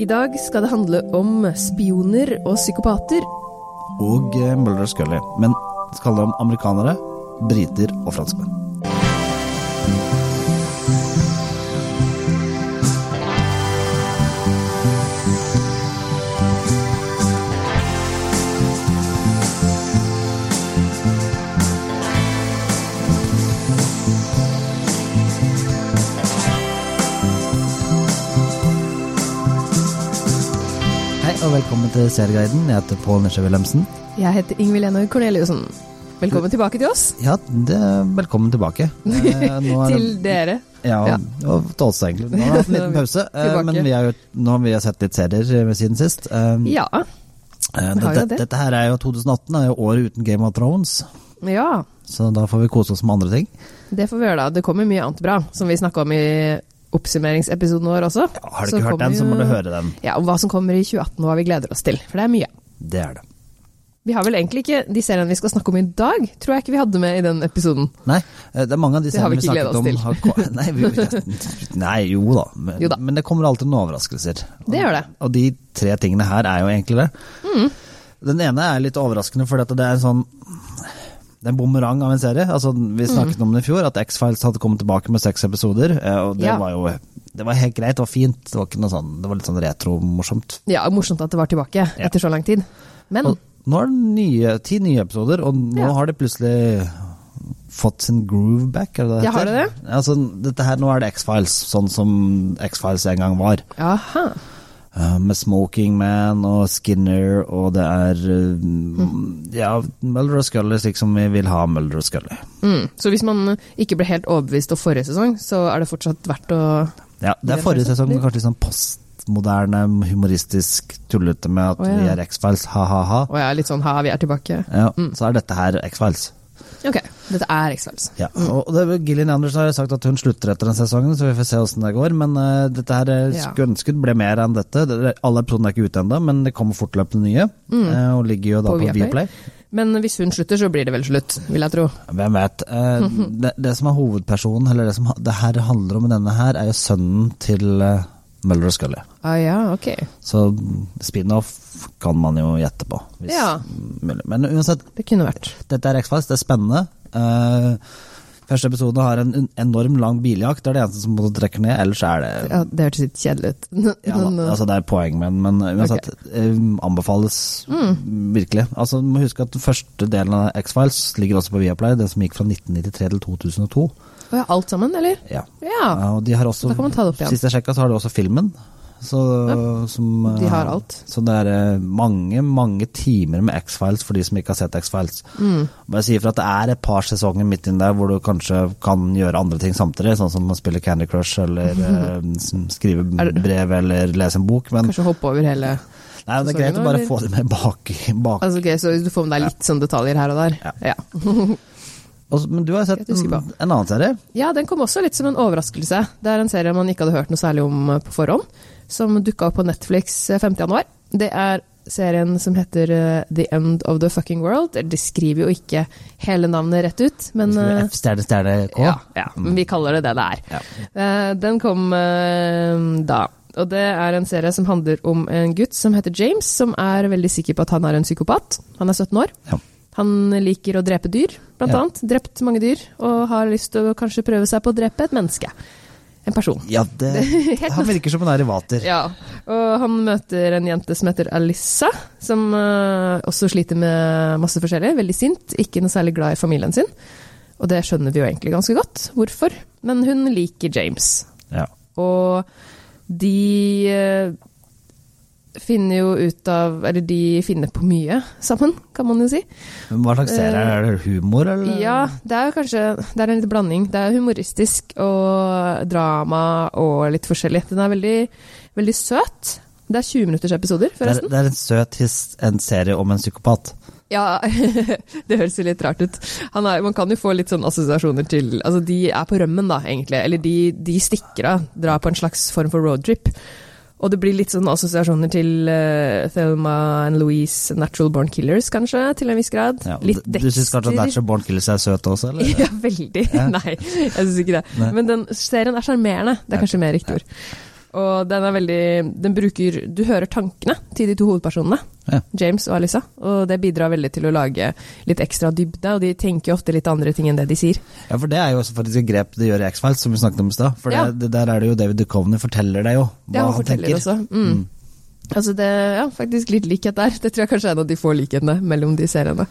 I dag skal det handle om spioner og psykopater. Og Muller og Scully. Men det skal handle om amerikanere, briter og franskmenn. Og velkommen til Serieguiden. Jeg heter Pål Nesje Wilhelmsen. Jeg heter Ingvild Ene Korneliussen. Velkommen tilbake til oss. Ja, det, velkommen tilbake. Eh, det- Til dere. Ja, Ja. og til oss egentlig. Nå har vi hatt en liten pause, eh, men vi har nå har vi sett litt serier eh, siden sist. Eh, Ja. eh, vi har jo det. dette her er jo 2018, er jo året uten Game of Thrones, ja. så da får vi kose oss med andre ting. Det får vi gjøre, da. Det kommer mye annet bra, som vi snakka om i oppsummeringsepisoden vår også. Har du ikke hørt den, så må du høre den. Ja, om hva som kommer i 2018 og hva vi gleder oss til. For det er mye. Det er det. Vi har vel egentlig ikke de seriene vi skal snakke om i dag, tror jeg ikke vi hadde med i den episoden. Nei, eh, det er mange av de seriene vi, vi snakket til. har Nei, vi, nei, jo da. Men, Jo da. men det kommer alltid noen overraskelser. Det gjør det. Og de tre tingene her er jo egentlig det. Mm. Den ene er litt overraskende, for det er en sånn det er en bumerang av en serie. Altså, vi Mm. snakket om det i fjor, at X-Files hadde kommet tilbake med seks episoder. eh, Og det Ja. var jo det var helt greit, det var fint. Det var, ikke noe sånn, det var litt sånn retro-morsomt. Ja, morsomt at det var tilbake Ja. etter så lang tid. Men Og nå er det nye, ti nye episoder, og nå Ja. har de plutselig fått sin groove back, er det det Ja, har heter? det? Altså, dette her, nå er det X-Files, sånn som X-Files en gang var. Aha. Eh, med Smoking Man og Skinner, og det er mm. Ja, Mulder og Scully slik som vi vil ha Mulder og Scully. Mm. Så hvis man ikke ble helt overbevist av forrige sesong, så er det fortsatt verdt å Ja, det er forrige er sesong, men kanskje litt sånn postmoderne, humoristisk, tullete med at oh, ja. vi er X-Files, ha-ha-ha. Å ja, litt sånn ha, vi er tilbake. Ja, Så er dette her X-Files. Ok, dette er X-Files. Ja, og det, Gillian Anderson har jo sagt at hun slutter etter den sesongen, så vi får se åssen det går. Men uh, dette her eh, skulle ble mer enn dette. Det, alle episodene er ikke ute ennå, men det kommer fortløpende nye. eh, og ligger jo da På på, Viaplay. Viaplay. Men hvis hun slutter, så blir det vel slutt, vil jeg tro. Hvem vet. Uh, det, det som er hovedpersonen, eller det som det her handler om i denne her, er jo sønnen til uh, Mulder og Scully. Ah ja, okay. Så spin-off kan man jo gjette på. Hvis Ja. mulig. Men uansett, Det kunne vært. dette er X-Files, det er spennende. Eh, første episode har en en enorm lang biljakt, det er det eneste som må trekke ned, ellers er det Ja, det hørtes litt kjedelig ut. ja, Men, uh, altså det er poeng med den, men uansett eh, anbefales virkelig. Altså Du må huske at den første delen av X-Files ligger også på Viaplay, den som gikk fra 1993 til 2002. Å ja, alt sammen, eller? Ja. Ja, Ja, og de har også, Da kan man ta det opp igjen. Sist jeg sjekka, så har de også filmen. Så, som, de eh, har alt. Så det er eh, mange, mange timer med X-Files for de som ikke har sett X-Files. Mm. Bare sier for at det er et par sesonger midt inni der hvor du kanskje kan gjøre andre ting samtidig, sånn som å spille Candy Crush eller mm skrive brev eller lese en bok, men Kanskje hoppe over hele nei, det er greit å bare eller? få det med bak. bak. Altså, okay, Så du får med deg litt sånn detaljer her og der? Ja. ja. Men du har sett en, en annen serie? Ja, den kom også litt som en overraskelse. Det er en serie man ikke hadde hørt noe særlig om eh, på forhånd, som dukka opp på Netflix eh, 5. januar. Det er serien som heter eh, The End of the Fucking World. De skriver jo ikke hele navnet rett ut, men eh, F stjerne stjerne K? ja, ja, men vi kaller det det det er. Ja. Eh, Den kom eh, da. Og det er en serie som handler om en gutt som heter James, som er veldig sikker på at han er en psykopat. Han er 17 år. Ja. Han liker å drepe dyr, blant annet. Drept mange dyr, og har lyst til å kanskje prøve seg på å drepe et menneske. En person. Ja, det, han virker som en derivater. Ja, og han møter en jente som heter Alissa, som uh, også sliter med masse forskjellig. Veldig sint, ikke noe særlig glad i familien sin. Og det skjønner vi jo egentlig ganske godt, hvorfor. Men hun liker James. Ja. Og de eh, finner jo ut av Eller de finner på mye sammen, kan man jo si. Men Hva slags serie er det? Humor, eller? Ja, det er jo kanskje Det er en liten blanding. Det er humoristisk og drama og litt forskjellig. Den er veldig, veldig søt. Det er 20 minutters episoder, Det er, forresten. det er en søt his, en serie om en psykopat. Ja, det høres jo litt rart ut. Han er, man kan jo få litt sånn assosiasjoner til Altså, de er på rømmen, da, egentlig. Eller de, de stikker av. Drar på en slags form for roadtrip. Og det blir litt sånn assosiasjoner til uh, Thelma and Louise, Natural Born Killers, kanskje, til en viss grad. Ja, litt du du syns kanskje at Natural Born Killers er søt også, eller? Ja, veldig. Nei, jeg syns ikke det. Nei. Men den serien er sjarmerende. Det er kanskje mer riktig ord. Og den er veldig Den bruker Du hører tankene til de to hovedpersonene, Ja. James og Alisa, og det bidrar veldig til å lage litt ekstra dybde, og de tenker ofte litt andre ting enn det de sier. Ja, for det er jo også faktisk et grep det gjør i X-Files, som vi snakket om i stad. For Ja. det, der er det jo David Duchovny forteller deg jo hva Ja, han han tenker. også. Mm. Altså det Ja, faktisk litt likhet der. Det tror jeg kanskje er en av de få likhetene mellom de seriene.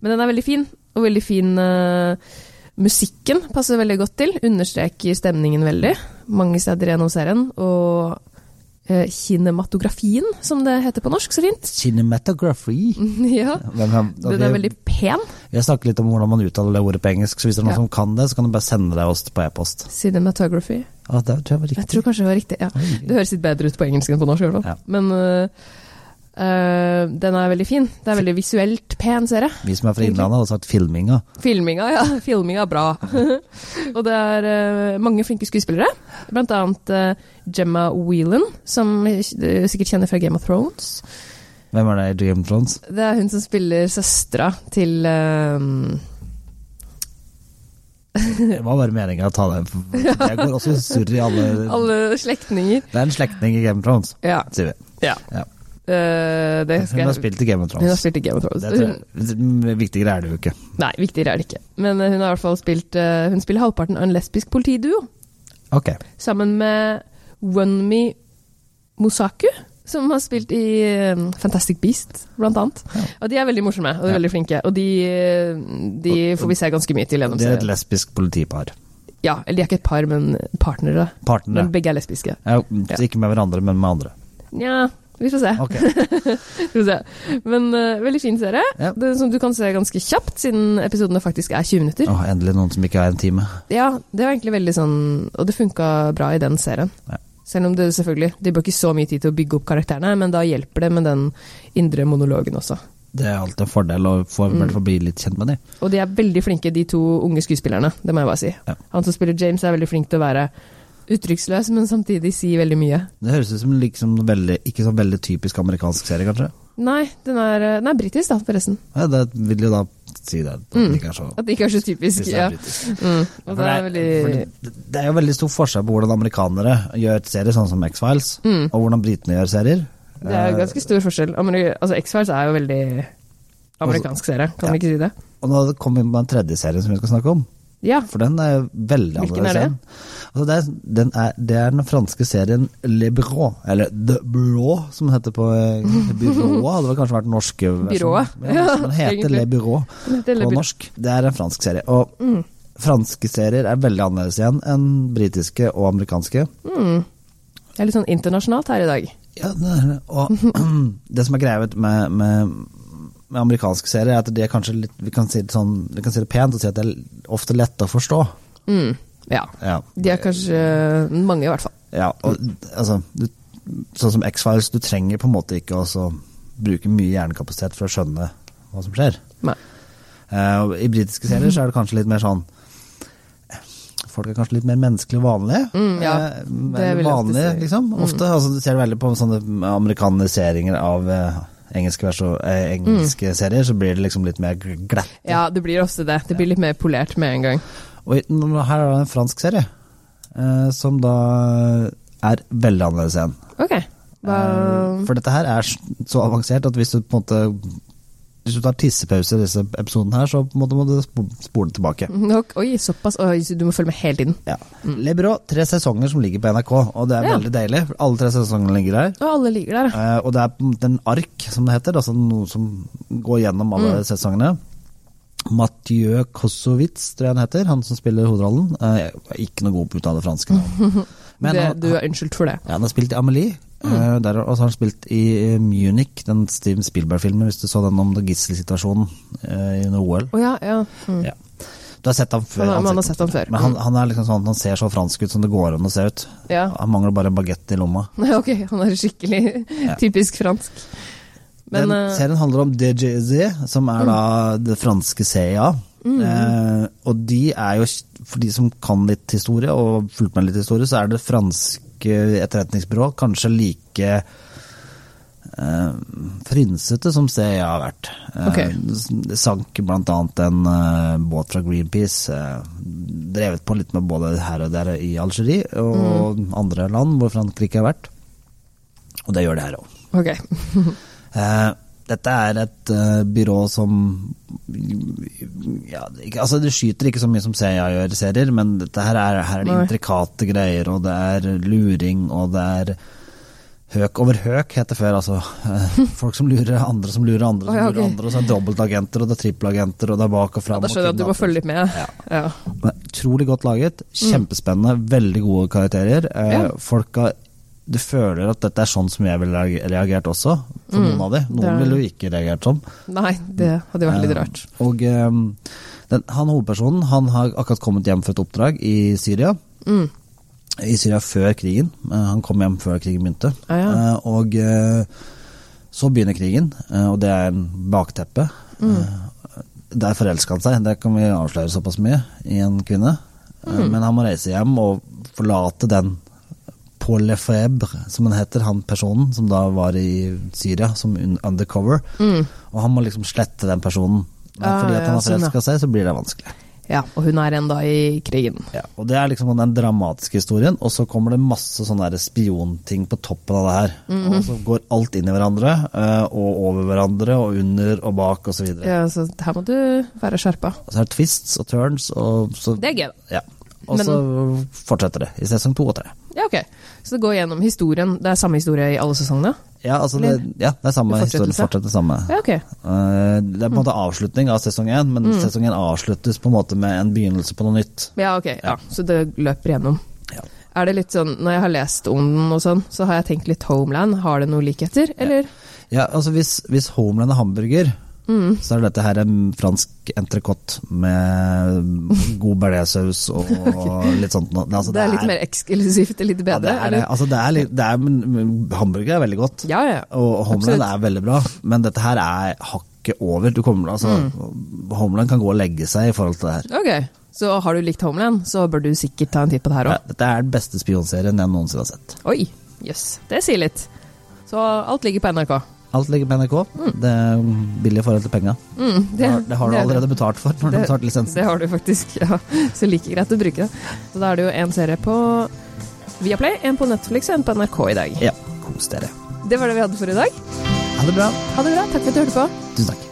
Men den er veldig fin, og veldig fin eh, Musikken passer veldig godt til. Understreker stemningen veldig. Mange steder gjennom serien. Og eh, kinematografien, som det heter på norsk, så fint. Cinematography. ja. Hvem kan- Den er veldig pen. Vi har snakket litt om hvordan man uttaler det ordet på engelsk, så hvis det er noen Ja. som kan det, så kan du bare sende det oss på e-post. Cinematography. Ja, det tror jeg var riktig. Jeg tror kanskje det var riktig. ja. Det høres litt bedre ut på engelsk enn på norsk. i hvert fall. Ja. Men øh, øh, den er veldig fin. Det er veldig visuelt pen serie. Vi som er fra Innlandet, hadde sagt filminga. Filminga, ja. Filminga er bra. og det er uh, mange flinke skuespillere. Blant annet uh, Gemma Whelan, som du sikkert kjenner fra Game of Thrones. Hvem er det i Game of Thrones? Det er hun som spiller søstera til Det var bare meninga å ta for Jeg går også surr i alle alle slektninger. Det er en slektning i Game of Thrones, Ja. sier vi. ja. Ja. Det skal Hun har spilt i Game of Thrones. Hun har spilt i Game of Thrones. Jeg, viktigere er det jo ikke. Nei, viktigere er det ikke. Men eh, hun har i hvert fall spilt uh, Hun spiller halvparten av en lesbisk politiduo. Ok. Sammen med Wunmi Mosaku, som har spilt i uh, Fantastic Beast, blant annet. Ja. Og de er veldig morsomme og Ja. veldig flinke. Og de, de får vi se ganske mye til gjennom de er et lesbisk politipar. Ja, eller de er ikke et par, men partnere. Partnere. Men begge er lesbiske. Ja, ikke med hverandre, men med andre. Nja, vi får se. Okay. Vi får se. Men uh, veldig fin serie. Ja. Det, som du kan se ganske kjapt, siden episodene faktisk er 20 minutter. Åh, endelig noen som ikke er en time. Ja, det var egentlig veldig sånn Og det funka bra i den serien. Ja. Selv om det selvfølgelig De bør ikke så mye tid til å bygge opp karakterene, men da hjelper det med den indre monologen også. Det er alltid en fordel å få, Mm. bli litt kjent med dem. Og de er veldig flinke, de to unge skuespillerne. Det må jeg bare si. Ja. Han som spiller James, er veldig flink til å være uttrykksløs, men samtidig sier veldig mye. Det høres ut som liksom veldig, ikke så veldig typisk amerikansk serie, kanskje? Nei, den er, den er britisk, da, forresten. Ja, det vil jo da si det. At Mm. det ikke er så At det ikke er så typisk. det Ja. er. Mm. Og det er veldig det, det er jo veldig stor forskjell på hvordan amerikanere gjør serier, sånn som X-Files, mm. og hvordan britene gjør serier. Det er jo Eh, ganske stor forskjell. Altså, X-Files er jo veldig amerikansk serie, kan Ja. vi ikke si det? Og nå kommer vi på den tredje serien som vi skal snakke om. Ja. For den er veldig Hvilken annerledes. er det? Altså det, er, den er, det er den franske serien Le Bureau, eller The Bureau, som den heter på eh, Byrået. Hadde vel kanskje vært den norske. Byrået. Ja, den heter egentlig. Le Bureau Det er på Le norsk. Det er en fransk serie. Og Mm. franske serier er veldig annerledes igjen enn britiske og amerikanske. Mm. Det er litt sånn internasjonalt her i dag. Ja, det er. Og det som er greia med, med, med amerikanske serier, er at de er kanskje litt Vi kan si det, sånn, vi kan si det pent og si at det er ofte lett å forstå. Mm. Ja. Ja. De er kanskje mange, i hvert fall. Ja, og altså du, Sånn som X-Files, du trenger på en måte ikke å bruke mye hjernekapasitet for å skjønne hva som skjer. Nei. Uh, I britiske serier så er det kanskje litt mer sånn Folk er kanskje litt mer menneskelige og vanlige. Mm, ja, Eh, det jeg vanlige, liksom. Mm. Ofte. Altså, du ser det veldig på sånne amerikaniseringer av eh, engelske, vers og, eh, engelske serier, så blir det liksom litt mer glatt. Ja, det blir ofte det. Det blir litt mer polert med en gang. Og her er det en fransk serie, eh, som da er veldig annerledes igjen. Okay. Hva Eh, For dette her er så avansert at hvis du på en måte Hvis du tar tissepause i disse episodene her, så må du, må du spo- spole tilbake. Oi, såpass. Oi, du må følge med hele tiden. Ja. Mm. Bureau, tre sesonger som ligger på NRK, og det er Ja. veldig deilig. Alle tre sesongene ligger der. Og alle ligger der. Eh, og det er en ark, som det heter, altså noe som går gjennom alle Mm. sesongene. Mathieu Kosowitz, tror jeg han heter, han som spiller hovedrollen. Eh, jeg er ikke noe god på å uttale fransk. Men det, han, du er unnskyldt for det. ja, han har spilt i Amelie, mm. der, og så har han spilt i eh, Munich, den Steven Spielberg-filmen, hvis du så den om gisselsituasjonen eh, under OL. Oh, ja, ja. Mm. Ja. Du har sett ham før? Han, har- har sett ham før. Men han, han er liksom sånn, han ser så fransk ut som det går an å se ut. Ja. Han mangler bare en bagett i lomma. Nei, ok, han er skikkelig Ja. typisk fransk. Men Den eh, Mm. serien handler om DJZ, som er da det franske CIA. Eh, og de er jo, for de som kan litt historie, og fulgt med litt historie, så er det franske etterretningsbyrået kanskje like eh, frynsete som jeg har vært. Eh. Det sank annet en eh, båt fra Greenpeace, eh, drevet på litt med både her og der i Algerie og andre land hvor Frankrike har vært. Og det gjør det her òg. Ok. Eh, dette er et eh, byrå som ja, altså det skyter ikke så mye som CIA gjør i serier, men dette her er, her er det intrikate greier, og det er luring, og det er høk over høk, het det før. Altså eh, folk som lurer andre som lurer andre, som oh, ja, lurer andre, og så er det dobbeltagenter, og det er trippelagenter, og det er bak og fram. Da skjønner jeg at du må følge litt med. Ja. Ja. Utrolig godt laget, kjempespennende, veldig gode karakterer. Folk Ja. Du føler at dette er sånn som jeg ville reag- reagert også, for noen av de. Noen er- ville jo ikke reagert sånn. Nei, det hadde vært litt Eh, rart. Og eh, den, han hovedpersonen han har akkurat kommet hjem for et oppdrag i Syria. Mm. I Syria før krigen. Eh, han kom hjem før krigen begynte. Ah, ja. Eh, og eh, så begynner krigen, eh, og det er en bakteppe. Mm. Eh, der forelsker han seg, det kan vi avsløre såpass mye, i en kvinne. Eh, Mm. Men han må reise hjem og forlate den Paul Lefebvre, som han heter, han personen som da var i Syria som undercover. undercover. Og han må liksom slette den personen. Men Ah, fordi at han har sånn, forelska seg, så blir det vanskelig. Ja, og hun er ennå i krigen. Ja, og Det er liksom den dramatiske historien, og så kommer det masse sånne spionting på toppen av det her. Mhm. Og så går alt inn i hverandre, eh, og over hverandre, og under og bak osv. Ja, så her må du være skjerpa. og så er det twists og turns, og så Det er gøy. Ja. Og så fortsetter det i sesong to og tre. Ja, ok. Så det går gjennom historien. Det er samme historie i alle sesongene? Ja, altså det, ja, det er samme historie, fortsetter samme. Ja, ok. Eh, Det er på en måte avslutning av sesong én, men Mm. sesong én avsluttes på en måte med en begynnelse på noe nytt. Ja, ok. Ja. Så det løper gjennom. Ja. Er det litt sånn, Når jeg har lest om den og sånn, så har jeg tenkt litt Homeland. Har det noen likheter, eller? Ja, altså hvis, hvis Homeland er hamburger, Mm. så er dette her en fransk entrecôte med god bearnéssaus og litt sånt. noe. Altså, det er litt mer eksklusivt, litt ja, det er, det. Altså, det er det er, hamburger er veldig godt, Ja, ja. og Homeland er veldig bra, men dette her er hakket over. Du kommer, altså, Mm. Homeland kan gå og legge seg i forhold til det her. Ok, så har du likt Homeland, så bør du sikkert ta en titt på det her òg. dette er den beste spionserien jeg noensinne har sett. Oi, jøss. Det sier litt. Så alt ligger på NRK. Alt ligger på NRK. Det er billig i forhold til penga. Mm, Det, har- det har du det er allerede betalt for når du har betalt lisensen. Det har du faktisk, ja. Så like greit å bruke det. Så da er det jo en serie på Viaplay, en på Netflix og en på NRK i dag. Ja, kos dere. Det var det vi hadde for i dag. Ha det bra. Ha det bra. Takk for at du hørte på. Tusen takk.